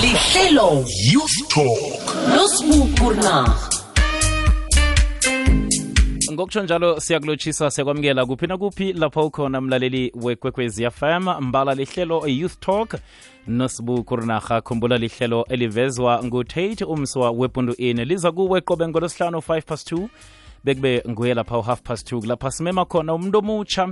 lihlelo youth talk. Losibukurna ngokutsho njalo siyakulotshisa siyakwamukela kuphi nakuphi lapho ukhona mlaleli wekwekwezi fm mbala lihlelo youth talk. Nosibu kurinarha khumbula lihlelo elivezwa ngutate umswa wepundu in liza kuwe qobe ngolosihlanu 5 past 2 bekube nguye lapha u-half past two. Lapha simema khona umuntu omutsha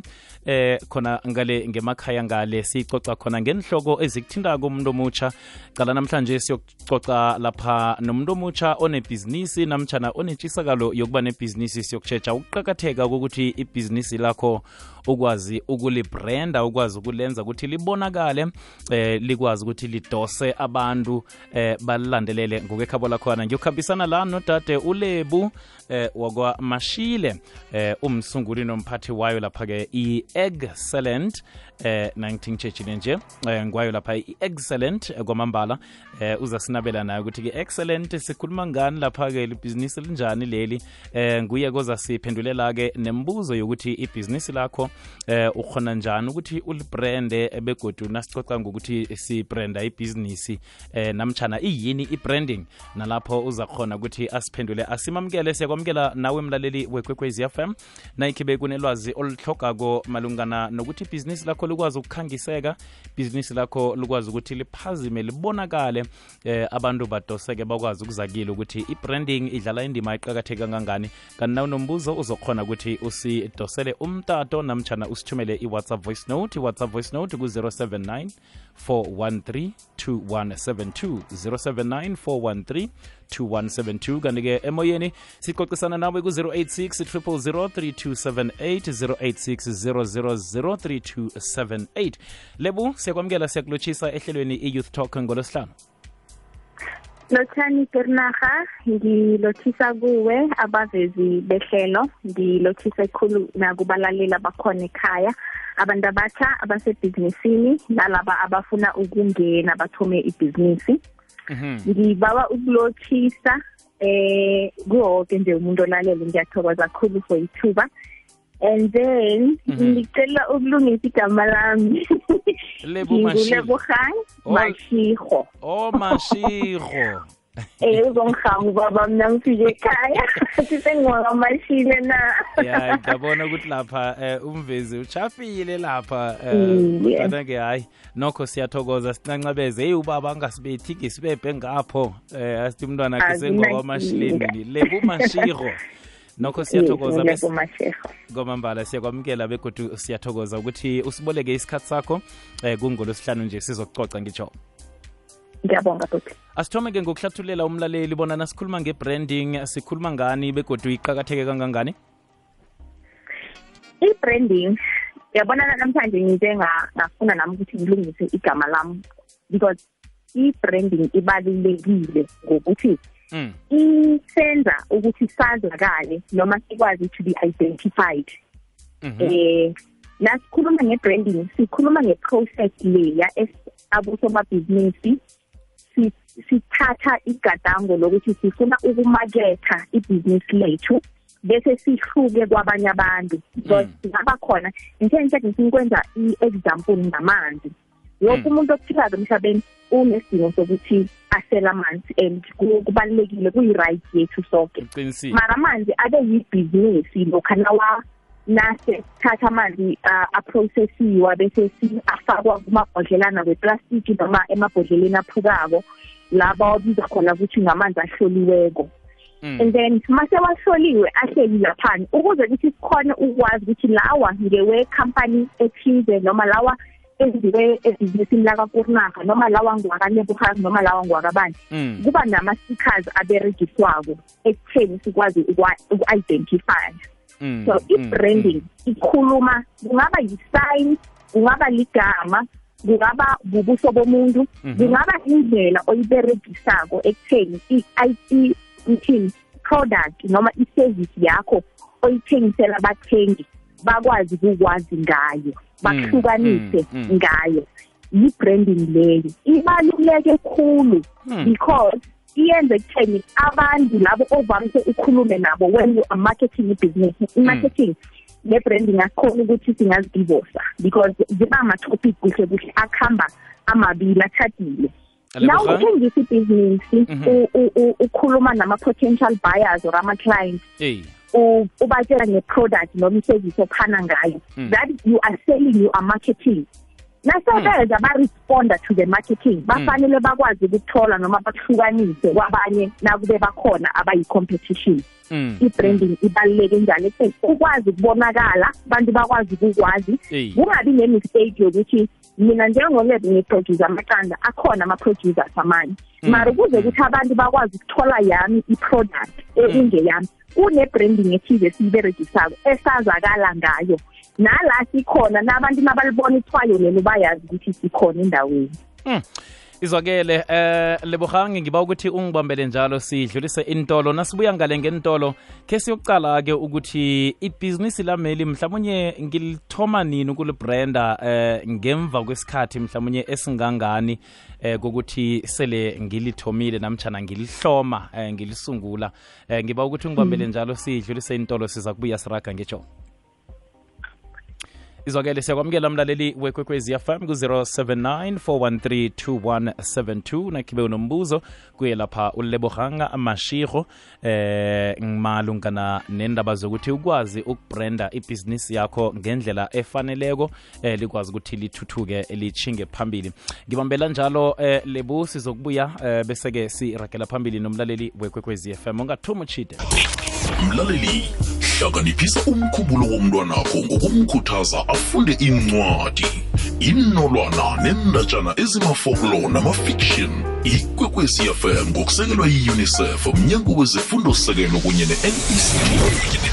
eh khona ngale ngemakhaya ngale sicoca khona ngenhloko ezikuthindako umuntu omutsha cala namhlanje siyococa lapha nomuntu omutsha onebhizinisi namtshana onentshisakalo yokuba nebhizinisi siyokutshetsha ukuqakatheka kokuthi ibhizinisi lakho ukwazi ukulibranda ukwazi ukulenza ukuthi libonakale eh likwazi ukuthi lidose abantu eh balilandelele ngokwekhabo lakhona. Ngiyokuhambisana la nodade ulebu eh wakwamashile eh umsunguli nomphathi wayo lapha-ke i-excellent eh 19 chechile nje eh ngwayo lapha i-excellent eh, kwamambala eh uzasinabela naye ukuthi ke excellent sikhuluma ngani lapha ke libhizinisi linjani leli? Eh nguye koza siphendulela ke nembuzo yokuthi ibhizinisi lakho eh ukhona njani ukuthi ulibrande begodu nasicoca ngokuthi sibranda ibhizinisi? Eh namtshana iyini i-branding? Nalapho uza khona ukuthi asiphendule. Asimamukele siyakwamukela nawe mlaleli wekwekwez f m. Nayikhibe kunelwazi oluhlogako malungana nokuthi ibhizinisi lakho likwazi ukukhangiseka ibhizinisi lakho likwazi ukuthi liphazime libonakale. Eh abantu badoseke bakwazi ukuzakile ukuthi i-branding idlala indima eqakatheke kangangani. Kanti nawe nombuzo uzokhona ukuthi usidosele umtato namtshana usithumele i-whatsapp voice note. I-whatsapp voice note ku-079 413 2172 079 413 2172 kanti-ke emoyeni sicocisana nawe ku-086 3278 086 0003278 lebu siyakwamukela siyakulotshisa ehlelweni i-youth talk ngolosihlanu Lothani Pernaha ngilothisa kuwe abavezi behlelo. Ngilothisa ikhulu nakubalalela bakhona ekhaya. Abantu abatsha abasebhizinisini nalaba abafuna ukungena bathome ibhizinisi. Ngibawa ukulothisa eh kuwoke nje umuntu olalele. Ngiyathokoza kakhulu for ithuba. And then ngicela ukulungisa igama lami. Lebo Mashego. ngingulebogang Oh. mashigo oh mashiro eh uzongihanga ubaba mina ngifike ekhaya. Sisengiwakamashile na? Ya ngiyabona ukuthi lapha eh, umvezi uchafile lapha Mm, yeah. kodwa-ke hayi nokho siyathokoza sincancabeze. Eyi ubaba angasibethi ngisibebhe ngapho. Eh asithi umntwana akhe Akunankinga. sengowamashilini lebu mashiro nokho siyathokoza bese- ngiyabomashego kwamambala siyakwamukela begodu siyathokoza ukuthi usiboleke isikhathi sakho eh kungolosihlanu nje sizokucoca ngitsho. Ngiyabonga bhuti asithome-ke ngokuhlathulela umlaleli bona nasikhuluma nge-branding sikhuluma ngani begodu iqakatheke kangangani? I-branding yabona namhlanje ngize nga- ngafuna nami ukuthi ngilungise igama lami because i-branding ibalulekile ngokuthi mm. Isenza ukuthi sazakale noma sikwazi to be identified. Mhm. eh nasikhuluma nge-branding sikhuluma nge-process leya abosomabhizinisi si- sithatha igadango lokuthi sifuna ukumaketha ibhizinisi lethu bese sihluke kwabanye abantu. Because ngaba khona intense ngisikwenza i-example ngamanzi wonke umuntu ophilayo emhlabeni unesidingo sokuthi asele amanzi and ku- kubalulekile kuyi-right yethu sonke mara amanzi abe yibhizinisi lokha nawa nase thatha amanzi uh, aprocessiwa bese afakwa kumabhodlelana weplastiki noma emabhodleleni aphukako la bawabiza khona ukuthi ngamanzi ahloliweko. Mm. and then mase wahloliwe ahleli laphani ukuze ukuthi sikhone ukwazi ukuthi lawa ngewe-company ethize noma lawa enziwe ebhizinisini lakakurnaga noma lawa ngwakanebuhas noma lawa ngwakabani Mm. kuba nama-stickers aberegiswako ekutheni sikwazi uku-identifya Mm. so Mm. i-branding ikhuluma kungaba yi-sign kungaba ligama kungaba bubuso bomuntu Mhm. kungaba indlela oyiberegisako ekutheni i- i- ithini product noma i-service yakho oyithengisela abathengi bakwazi ukukwazi ngayo bahlukanise mm, mm. ngayo yi-branding leyo ibaluleke khulu Mm. because iyenze ekutheni abantu labo ovamise ukhulume nabo when you are marketing i-business i-marketing ne-branding asikhona ukuthi singazidivosa because ziba ama-topic kuhle kuhle akuhamba amabili athadile na Lebogang? uthengisa ibhizinisi Mhm. u- u- u- ukhuluma nama-potential buyers or ama-clients eyi u- ubatshela nge-product noma i-service ophana ngayo Mm. that you are selling you are marketing nasebeza ba-responda to the marketing. Bafanele bakwazi ukuthola noma bakuhlukanise kwabanye nakube bakhona abayi-competition. Mm. i-branding ibaluleke njani? Ekutheni ukwazi ukubonakala abantu bakwazi ukukwazi. Eyi. kungabi ne-mistake yokuthi mina njengoleb ngiproduce amaqanda akhona ama-producers amanye. Mm. mara ukuze ukuthi abantu bakwazi ukuthola yami i-product ekungeyami kune-branding ethize esiyiberegisako esazakala ngayo. Nala sikhona nabantu mabalibona ithwayo lelo bayazi ukuthi sikhona endaweni. Mm. izwakele eh lebogang ngiba ukuthi ungibambele njalo sidlulise intolo nasibuya ngale ngentolo ke siyokucala-ke ukuthi ibhizinisi lameli mhlawumunye ngilithoma nini ukulibrenda eh ngemva kwesikhathi mhlawumunye esingangani eh kokuthi sele ngilithomile namtshana ngilihloma eh ngilisungula. Eh ngiba ukuthi ungibambele njalo sidlulise intolo siza kubuya siraga ngetsho izwakele siyakwamukela mlaleli wekwekwezi fm ku-079 413 nakhibe unombuzo kuye lapha ulebohanga mashiro eh malungana nendaba zokuthi ukwazi ukubrenda ibhizinisi yakho ngendlela efaneleko eh likwazi ukuthi lithuthuke lichinge phambili. Ngibambela njalo eh lebu sizokubuya eh bese-ke siragela phambili nomlaleli wekwekwezi fm ungathuma uchide mlaleli hlakaniphisa umkhubulo womntwanakho ngokumkhuthaza afunde incwadi inolwana nendatshana ezimafoklo namafiction ikwekwecfm ngokusekelwa yi-unicef mnyango wezifundo sekelo kunye ne-nect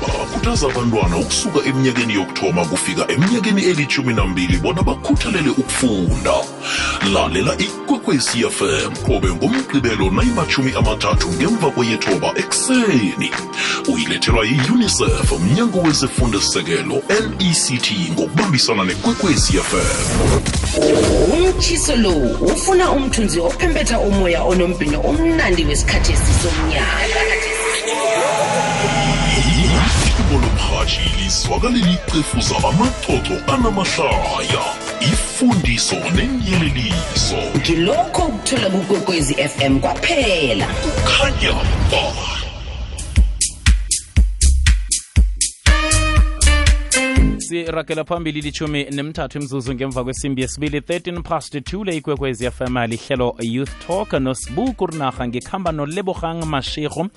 bakhuthaza abantwana ukusuka eminyakeni yokuthoma kufika eminyakeni elithumi nambili bona bakhuthalele ukufunda. Lalela ikwekwecfm qobe ngomgqibelo nayimathumi amathathu ngemva kweyethoba ekuseni. Uyilethelwa yi-unicef mnyango wezefundo-sekelo nect ngokubambisana nekwekwecfm umtshiso lo ufuna umthunzi ophempetha umoya onombhino omnandi wesikhathi esisomnyaka iphimbo lomhathi lizwakaleli cefuza amaxoxo anamahlaya ifundiso nenyeleliso ngilokho ukuthola kukwekwezi fm kwaphela. Khanya ba siragela phambili lichumi nemthathu imzuzu ngemva kwesimbi yesibili 13 past 2 le ikwekwezi fm lihlelo youth talk. Nosibu kurinarha ngikhamba nolebogang mashego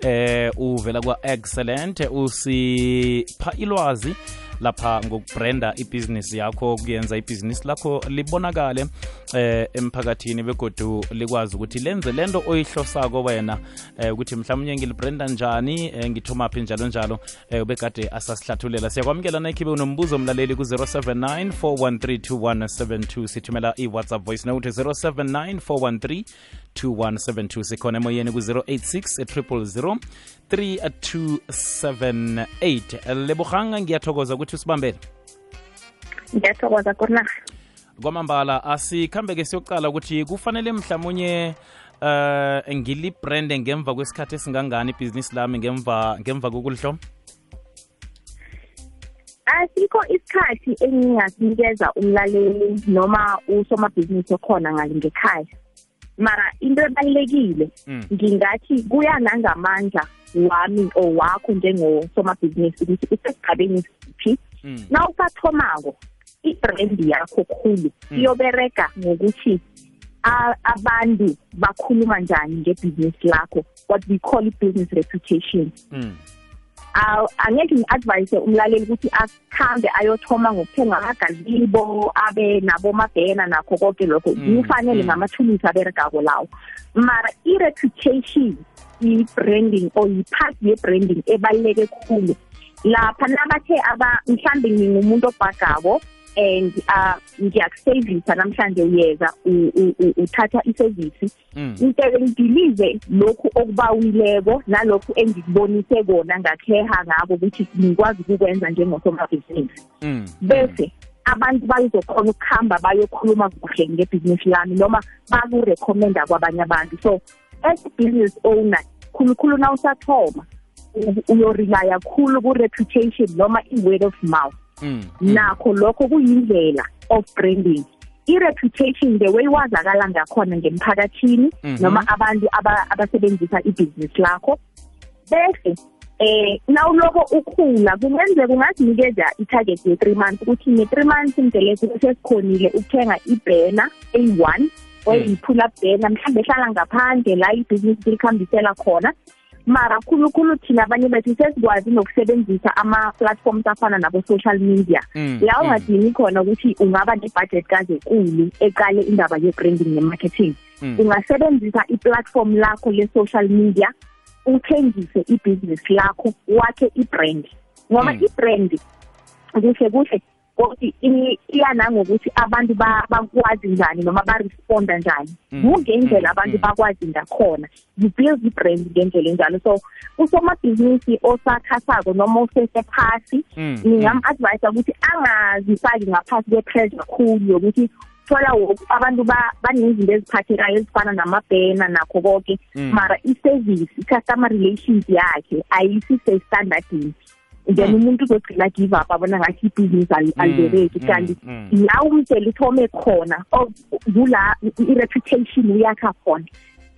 eh uvela kwa-excellent usipha ilwazi lapha ngokubrenda ibhizinisi yakho kuyenza ibhizinisi lakho libonakale eh emphakathini begodu likwazi ukuthi lenze lento oyihlosako wena eh ukuthi mhlawumnye ngilibrenda njani eh, ngithomaphi njalo njalo eh ubekade asasihlathulela siyakwamukela nakhibe unombuzo mlaleli ku-079 413 sithumela i-whatsapp voice note 079 413 sikhona emoyeni ku-086 000 3278 lebogang ngiyathokoza ukuthi usibambele ngiyathokoza kornarha kwamambala asikhambe-ke siyokucala ukuthi kufanele mhlawumunye eh ngilibrande ngemva kwesikhathi esingangani ibhizinisi lami ngemva ngemva kokulihloma? Asikho isikhathi engingasinikeza umlaleli noma usomabhizinisi okhona ngale ngekhaya. Mara into ebalulekile Mm. ngingathi kuya nangamandla wami or wakho njengosomabhizinisi ukuthi usesigabeni siphi Mm. na usathomako i-brand yakho khulu Mm. iyobereka ngokuthi a- abantu bakhuluma njani ngebhizinisi lakho what we call i-business reputation Mm. Aw- angeke ngi-advise umlaleli ukuthi akhambe ayothoma ngokuthenga amagazebo abe nabomabhena nakho konke lokho. Mm, kufanele mm. ngamathulusi aberegako lawo. Mara i-reputation i-branding or yi-part ye-branding ebaluleke khulu. Lapha nabathe aba mhlambe ngingumuntu obhagako and uh, ngiyakusevisa namhlanje uyeza uthatha isevisi Mm. ngitele ngidilize lokhu okubawileko nalokhu engikubonise kona ngakheha ngabo ukuthi ngikwazi ukukwenza njengosomabhizinisi Mm. bese abantu bazokhona ukuhamba bayokhuluma kuhle ngebhizinisi lami noma bakurekhomenda kwabanye abantu so as business owner khulukhulu na usathoma u- uyorilaya khulu ku-reputation noma i-word of mouth. Nakho lokho kuyindlela of branding. I-reputation the way wazakala ngakhona ngemphakathini Mhm. noma abantu aba- abasebenzisa ibhizinisi lakho. Bese eh nawuloko ukhula kungenzeka ungazinikeza i-target ye-three months ukuthi nge-three months mdeleko sesikhonile ukuthenga ibhena eyi-one oyi-pull up bhena mhlawumbe ehlala ngaphandle la ibhizinisi likhambisela khona. Mara khulukhulu thina abanye bethu sesikwazi nokusebenzisa ama-platforms afana nabo-social media Mm, la mm. ungadini khona ukuthi ungaba ne-budget kazekulu eqale indaba ye-branding ne-marketing Mm. ungasebenzisa i-platform lakho le-social media uthengise ibhizinisi lakho wakhe i-brand ngoba Mm. i-brand kuhle kuhle kodwa i- iya nangokuthi abantu ba- bakwazi njani noma baresponda njani. Mm, kungendlela mm, abantu mm. bakwazi ngakhona. You build i-brand ngendlela enjalo. So usomabhizinisi osakhasako noma usesephasi Mm, ngingam-advisa ukuthi angazifaki ngaphasi kwe-pressure khulu yokuthi thola woke abantu ba- banezinto eziphathekayo ezifana namabhena nakho konke Mm. mara i-service i-customer relations yakhe ayisise-standardini then umuntu uzogcina give up abona ngathi ibhizinisi ali- alibereki mm, kanti mm. la umdela uthome khona o- kula i-reputation uyakha khona.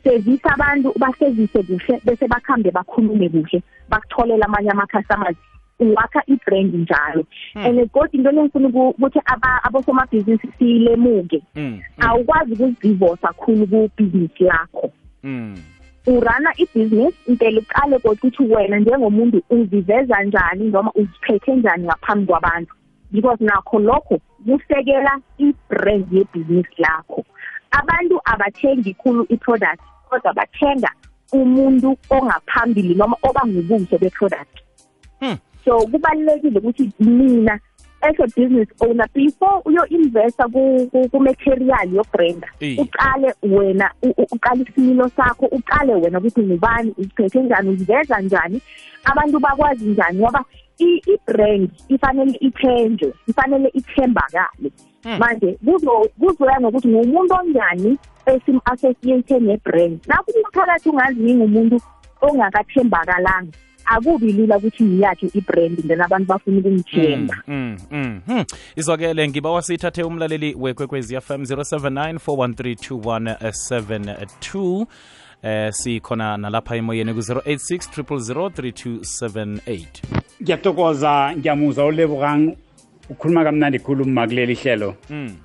Sevisa abantu basevise kuhle bese bakhambe bakhulume kuhle bakutholela amanye ama-customers. Wakha i-brand njalo. Hmm. and kodwa into lengifuna uku- ukuthi aba- abosomabhizinisi siyilemuke Mm, mm, awukwazi ukuzidivosa khulu kubhizinisi lakho. Mm. Urana ibhizinisi impela uqale kodwa ukuthi wena njengomuntu uziveza njani noma uziphethe njani ngaphambi kwabantu. Because nakho lokho kusekela i-brand yebhizinisi lakho abantu abathengi khulu i-product kodwa bathenga umuntu ongaphambili noma oba ngubuso be-product. Hmm. so kubalulekile ukuthi mina as a business owner before uyo-investa ku-material yobranda Eh. uqale wena uqale isimilo sakho uqale wena ukuthi ngubani uziphethe njani uziveza njani abantu bakwazi njani ngoba i-brand ifanele ithenjwe ifanele ithembakale Hmm. manje kuzo- kuzoya ngokuthi ngumuntu onjani esim-associate ne-brand nakho umphakathi ungazi ngingumuntu ongakathembakalanga akubi lula ukuthi ngiyakhe i-brand then abantu bafuna ukungithemba Mm, mm, mm. izwakele ngiba wasithathe umlaleli wekwekwezi fm 079 eh sikhona nalapha emoyeni ku-086 3278 ngiyathokoza ngiyamuza olebogang ukhuluma kamnandi khulu uma kuleli hlelo mm.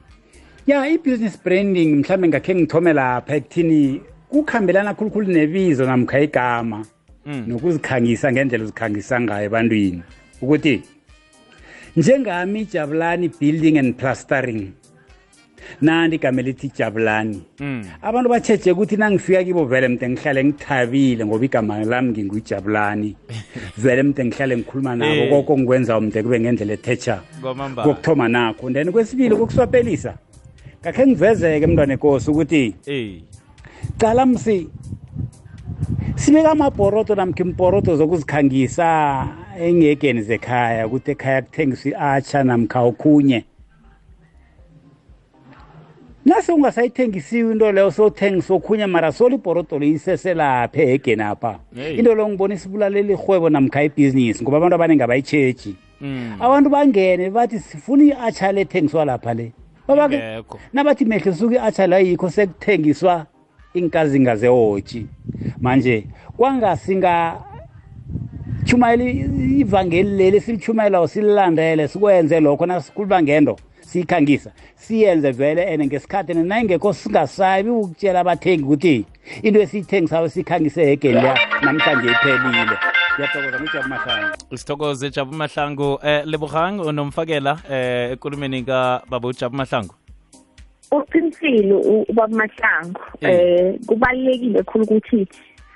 ya i-business branding mhlawumbe ngakhe ngithome lapha ekuthini kukhambelana khulukhulu nebizo namkha igama Mm. Nokuzikhangisa ngendlela uzikhangisa ngayo ebantwini. Ukuthi njengami ijabulani building and plastering nandi igama elithi jabulani Mm. abantu batsheje ukuthi nangifika kibo vele mde ngihlale ngithabile ngoba igama lami nginguyijabulani vele mde ngihlale ngikhuluma nabo Eh. koko ngikwenza mde kube ngendlela ethetha kwamamba kokuthoma nakho. Then kwesibili kokuswapelisa ngakhe ngivezeke mntwana enkosi ukuthi eh cala msi sibeka amabhoroto namkha imporodo zokuzikhangisa engekeni zekhaya ukuthi ekhaya kuthengiswa i-atsha namkha okhunye. Nase ungasayithengisiwe into leyo sothengisa okhunye mara solo ibhoroto leyiseselapha ehegeni apha. Into leyo ngibona isibulalela irhwebo namkha ibhizinisi ngoba abantu abaningi abayitshegi mm. abantu bangene bathi sifuna i-atsha le thengiswa lapha le. Nabathi mehle suke i-atsha la yikho sekuthengiswa inkazinga zehotshi manje kwangasinga chumayela ivangeli leli silichumayelayo sililandele sikwenze lokho nasikhuluma ngento siyikhangisa siyenze vele and ngesikhathi nayingekho singasabi ukutshela abathengi ukuthi into esiyithengisayo siyikhangise hegeni leya namhlanje iphelile. Ngiyathokoza ngijabu mahlangu sithokoze jabu mahlangu. Eh lebogang unomfakela eh ekulumeni kababa ujabu mahlangu. Uqinisile u- ubaba mahlangu Eh. eh kubalulekile khulu ukuthi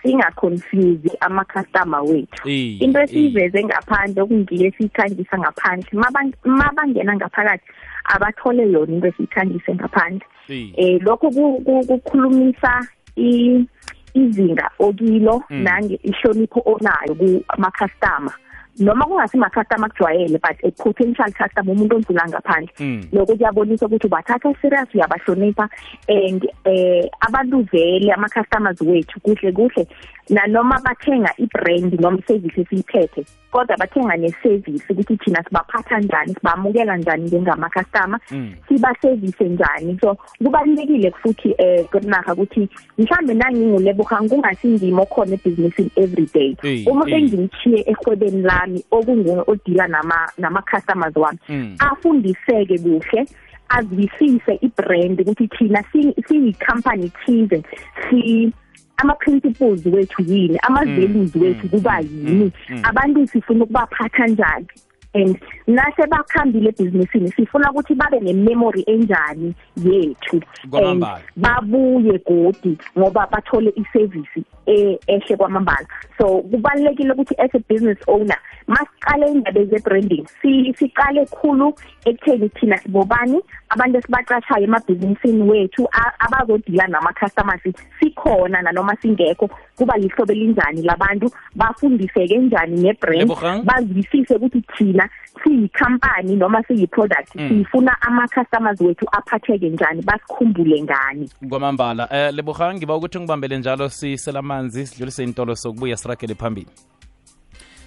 singaconfuse ama-customer wethu Eh, into eh. esiyiveze ngaphandle okungiyo esiyikhangisa ngaphandle Mabang- mabangena ngaphakathi abathole yona into esiyikhangise ngaphandle Eh. eh lokho ku- ku- kukhulumisa i- izinga okilo Mm. nange ihlonipho onayo kuma-customer noma kungasi ma-customer akujwayele but a potential customer umuntu ondlula ngaphandle Mm. lokho kuyabonisa ukuthi ubathatha serious uyabahlonipha and eh abantu vele ama-customers wethu kuhle kuhle nanoma bathenga i-brand noma i-service esiyiphethe kodwa bathenga ne-service ukuthi thina sibaphatha njani sibamukela njani njengama-customer Mm. sibasevise njani so kubalulekile futhi eh kunaha ukuthi mhlambe nangingulebohang kungasindima okhona ebhizinisini everyday Eyi, uma eyi. sengimchiye ehwebeni lami okunguye odila nama nama-customers wami. Mm. afundiseke kuhle azwisise ibrand ukuthi thina si- siyi-company thize si ama-principles wethu yini ama-values wethu kuba yini. Abantu sifuna ukubaphatha njani and nase bakhambile ebhizinisini sifuna ukuthi babe ne-memory enjani yethu. And babuye godi ngoba bathole i-service e- ehle kwamambala so kubalulekile ukuthi as a business owner masiqale indaba ze-branding si- siqale khulu ekutheni thina sibobani abantu esibaqashayo emabhizinisini wethu a- abazodila nama-customers sikhona nanoma singekho kuba lihlobo elinjani labantu bafundiseke njani nge-brand Lebogang. bazwisise ukuthi thina siyi-company noma siyi-product Mm. sifuna ama-customers wethu aphatheke njani basikhumbule ngani kwamambala eh lebogang ngiba ukuthi ngibambele njalo sisela amanzi sidlulise intolo sokubuya siragele phambili.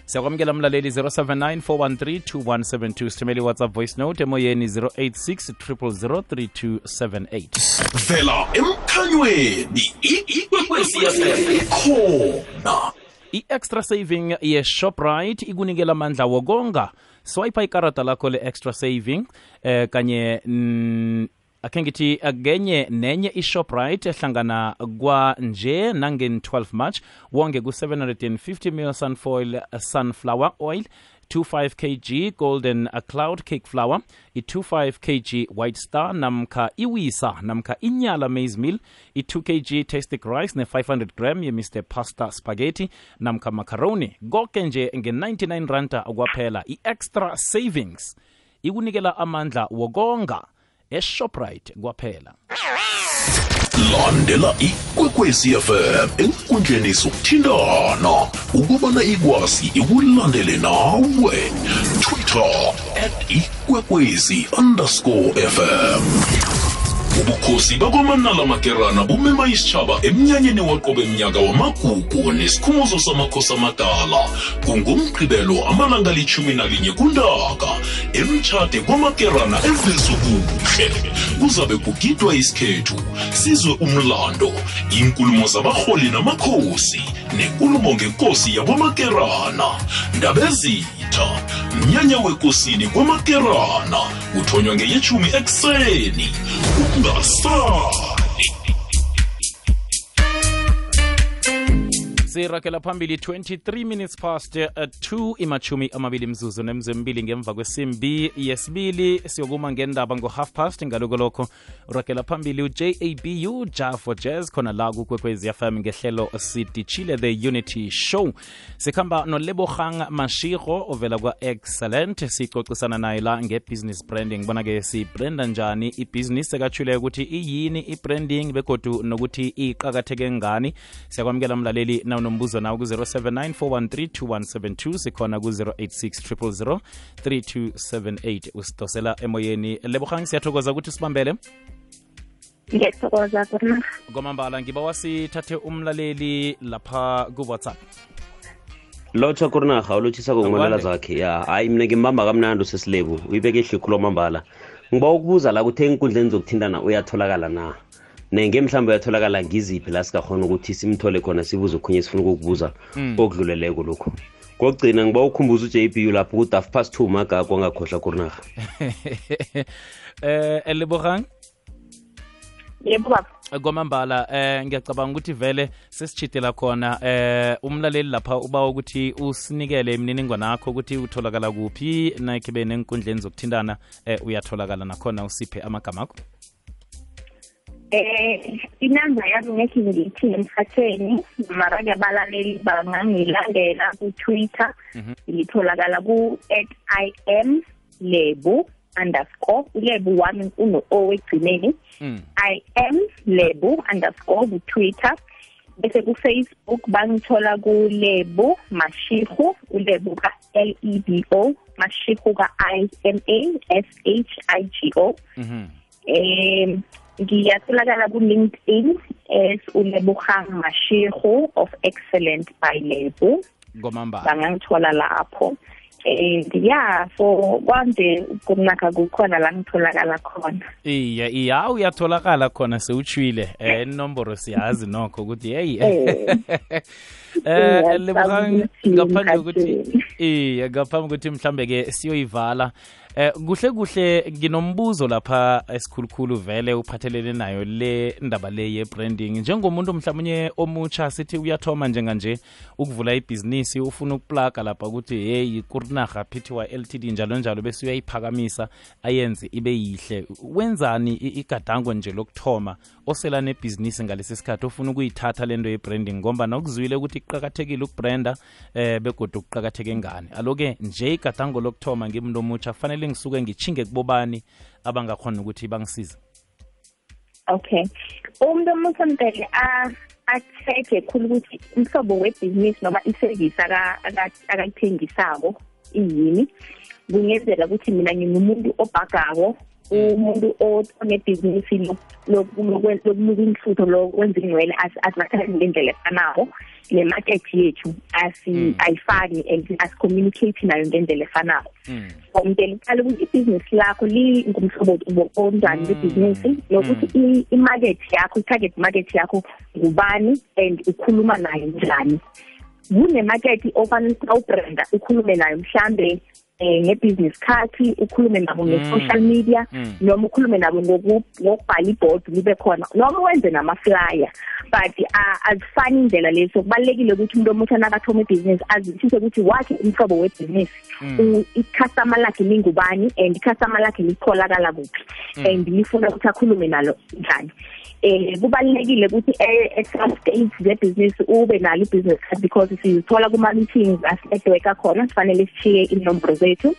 Siyakwamukela mlaleli 079 413 sithumele iwhatsapp voice note emoyeni 086 0003278 vela emkhanyweni. Ikhona. Khona i-extra saving ye-shoprite ikunikela amandla wokonga. Swipe ikarata lakho le-extra saving eh kanye mm, akhe ngithi nenye ishoprite ehlangana kwanje nangen-12 march wonge ku-750 mil sunfoil sunflower oil 25 kg golden cloud cake flour i-25 kg white star namkha iwisa namkha inyala maize meal i-2 kg tastic rice ne-500 gram ye-mr pasta spaghetti namkha macaroni. Konke nje nge-99 ranta kwaphela i-extra savings. Ikunikela amandla wokonga eshoprite kwaphela. Landela ikwekwezi fm enkundleni zokuthintana ukubana ikwazi ikulandele nawe. Twitter at ikwekwezi underscore fm ubukhosi bakwamanala makerana bumema isitshaba emnyanyeni waqobe mnyaka wamagugu nesikhumuzo samakhosi amadala kungumgqibelo amalanga lichumi nalinye kuntaka. Emtshade kwamakerana evezukuhle kuzabe kugidwa isikhethu sizwe umlando inkulumo zabarholi namakhosi. Nenkulumo ngenkosi yakwamakerana ndabezitha mnyanya wekosini kwamakerana kuthonywa ngeyechumi ekuseni. Ungasali sirakela phambili 23 minutes past uh, 2 imachumi amabili mzuzu nemzembili ngemva kwesimbi yesibili. Siyokuma ngendaba ngo-half past ngaloko lokho. Urakela phambili ujabu jafo jazz khona la kukwekwezi fm ngehlelo sidishile the unity show. Sikhamba nolebogang mashiro ovela kwa-excellent. Sicocisana naye la nge-business branding. Bona-ke sibranda njani ibhizinisi sekatshile ukuthi iyini i-branding begodu nokuthi iqakatheke ngani. Siyakwamukela mlaleli nawunombuzo nawo ku-079 413 sikhona ku-086 3278 usidosela emoyeni. Lebogang siyathokoza ukuthi sibambele? Ngiyathokoza kwamambala ngiba wasithathe umlaleli lapha ku-whatsapp. Lotsha kurinaha ulotshisa-ko ngumalela Akwande. zakhe. Ya hayi mina ngimbamba kamnandi usesilebu uyibeke ihle khulu mambala ngiba ukubuza la kuthe enkundleni zokuthindana uyatholakala na nenge mhlawumbe uyatholakala ngiziphi la singakhona ukuthi simthole khona sibuze okhunye sifuna ukukubuza okudluleleko lokhu. Kokugcina ngiba ukhumbuza u-jbu lapho ukuthi half past two magagwa angakhohlwa kurinarha. Eh lebogang yebo baba. Kwamambala eh ngiyacabanga ukuthi vele sesichitela khona eh umlaleli lapha uba ukuthi usinikele imininingwane yakho ukuthi utholakala kuphi nakhibe nenkundleni zokuthintana eh uyatholakala nakhona usiphe amagama akho. Eh inamba yami ngekhe ngithi emhathweni mara ke abalaleli bangangilandela ku-twitter. Ngitholakala ku-at i am lebu underscore ulebu wami uno-o wegcineni Mm. i am lebu underscore ku-twitter. Bese ku-facebook bangithola kulebu mashihu ulebu ka-l e b o mashihu ka-i m a s h i g o. Mhm. Um ngiyatholakala ku-linkedin as ulebogang mashego of excellent by lebo. Ngomambala. Bangangithola lapho. And yeah so kwanje kunaka kukhona la ngitholakala khona. Iya iya uyatholakala khona sewutshwile. Eh inomboro siyazi nokho ukuthi hey. Eh. ngaphandle kokuthi iya ngaphambi kokuthi mhlambe ke siyoyivala. Eh kuhle kuhle nginombuzo lapha esikhulukhulu vele uphathelene nayo le ndaba le ye-branding. Njengomuntu mhlawumnye omutsha sithi uyathoma njenganje ukuvula ibhizinisi ufuna ukuplaga lapha ukuthi hey kurinarha pty ltd njalo njalo bese uyayiphakamisa ayenze ibe yihle. Wenzani igadango nje lokuthoma osela nebhizinisi ngalesi sikhathi ofuna ukuyithatha lento ye-branding? Ngomba nokuzwile ukuthi kuqakathekile ukubranda eh begodwa kuqakatheke ngani. Aloke nje igadango lokuthoma ngimuntu omutsha kufanele ngisuke ngichinge kubobani abangakhona ukuthi bangisiza okay. Umuntu omuthi mpele a-check-e khulu ukuthi umhlobo webhizinisi noma iservice aka- aka- akayithengisako iyini? Kungenzeka ukuthi mina ngingumuntu obhagako umuntu o- onebhizinisi lo- loku- lokwe- lokuluka inhlutho lokwenza ingcwele advertise ngendlela efanako. Ne-market yethu asi- ayifani and asicommunicate nayo ngendlela efanako. Ngomntela uqala ukuthi ibhizinisi lakho lingumhlobo onjani lebhizinisi nokuthi i- i-market yakho i-target market yakho ngubani and ukhuluma nayo njani? Kune-market ofanele ukuthi awubranda ukhulume nayo mhlambe um nge-business card ukhulume nabo nge-social media Mm. noma ukhulume nabo ngoku- ngokubhala ibhodi libe khona noma wenze nama-flyer. But ah, azifani indlela leso. Kubalulekile ukuthi umuntu omutsha nakathoma ibhizinisi azwisise ukuthi wakhe umhlobo webhizinisi u- i-customer lakhe lingubani and i-customer lakhe litholakala kuphi and lifuna ukuthi akhulume nalo njani. Eh kubalulekile ukuthi e- e-some states zebhizinisi ube nalo i-business card because sizithola kuma-meetings asinetworka khona sifanele sishiye et.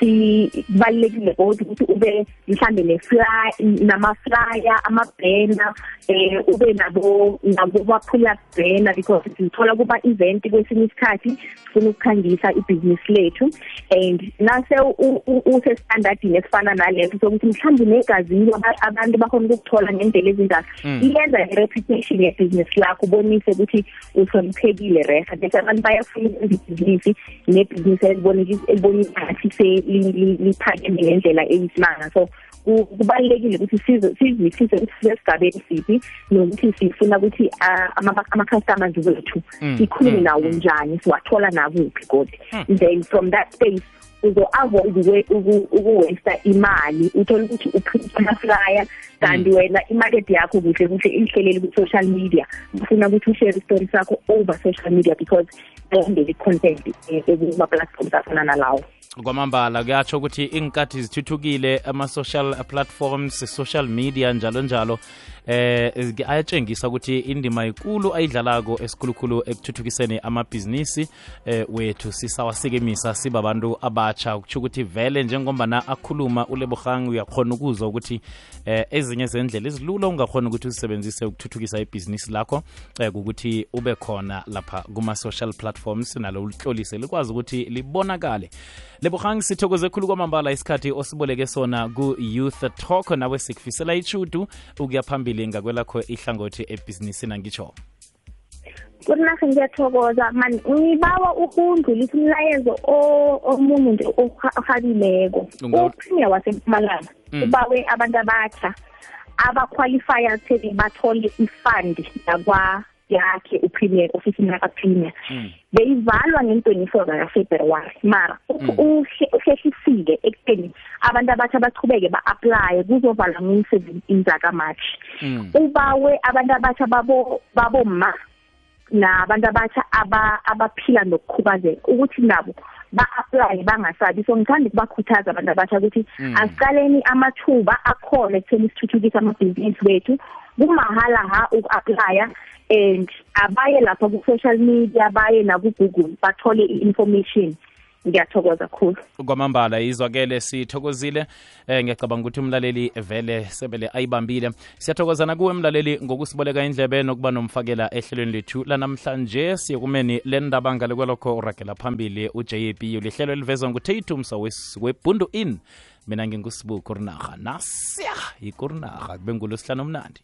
Zethu sibalulekile kodwa ukuthi ube mhlambe ne-fly nama-flyer ama-banner eh ube nabo nabo baphula banner because sithola kuma event kwesinye isikhathi sifuna ukukhangisa ibhizinisi lethu. And nase u- u- usestandardini esifana naleso sokuthi mhlawumbe negazini aba- abantu bakhona ukukuthola ngendlela ezinjalo. Iyenza i-reputation yebhizinisi lakho ubonise ukuthi uhloniphekile reha bese abantu bayafuna ukwenza ibhizinisi nebhizinisi elibonisa ngathi seliphakeme ngendlela eyisimanga. So ku- kubalulekile ukuthi size- sizwisise ukuthi sisesigabeni siphi nokuthi sifuna ukuthi ah, ama- ama-customers wethu sikhulume nawo njani siwathola nakuphi kodwa then from that space uzo-avoid ukwe- uku- ukuwesta imali uthole ukuthi uprint ama-flyer kanti wena imarket yakho kuhle kuhle ihlelele ku-social media. Ufuna ukuthi ushare istori sakho over social media because alandele i-content eh, ekuma-platforms afana nalawo. Kwamambala kuyatsho ukuthi inkathi zithuthukile ama-social platforms social media njalo njalo eh ayatshengisa ukuthi indima ikulu ayidlalako esikhulukhulu ekuthuthukiseni amabhizinisi eh wethu sisawasikemisa siba abantu abatsha kutsho ukuthi vele njengombana akhuluma ulebogang uyakhona ukuzwa ukuthi eh ezinye zendlela ezilula ungakhona ukuthi uzisebenzise ukuthuthukisa ibhizinisi lakho eh ukuthi ube khona lapha kuma-social platforms nalo ulihlolise likwazi ukuthi libonakale. Lebogang sithokoze khulu kwamambala isikhathi osiboleke sona ku-youth talk. Nawe sikufisela ichudu ukuya phambili ngakwelakho ihlangothi ebhizinisini angitsho kurinahe ngiyathokoza mani ngibawa ukundlulisa umlayezo o- omunye nje oha- ohabileko Unga- wasempumalanga. Mm. ubawe abantu abatsha abaqualifya ekutheni bathole ifundi yakwa yakhe upremier ofisini yakapremier Mm. beyivalwa nge-twenty-four zakafebruwari mara uhle- uhlehlisile ekutheni abantu abatsha bachubeke ba-aplaye kuzovalwa nge-seventeen zakamatshi Mm. ubawe abantu abatsha babo baboma nabantu abatsha aba abaphila nokukhubazeka ukuthi nabo ba-aplaye bangasabi so ngithanda ukubakhuthaza abantu abatsha ukuthi Mm. asiqaleni amathuba akhona ekutheni sithuthukise amabhizinisi wethu kumahala ha uku-aplya and abaye lapha ku-social media baye naku-google bathole i-information. Ngiyathokoza khulu kwamambala izwakele sithokozile. Eh ngiyacabanga ukuthi umlaleli vele sebele ayibambile. Siyathokozana kuwe mlaleli ngokusiboleka indlebe nokuba nomfakela ehlelweni lethu. Lanamhlanje siyekumeni lendaba ngale kwelokho uragela phambili u-jap lihlelo elivezwa ngutate webundu in mina ngingusibu kurinaha nasiya yikurinaha kube ngulosihlanu omnandi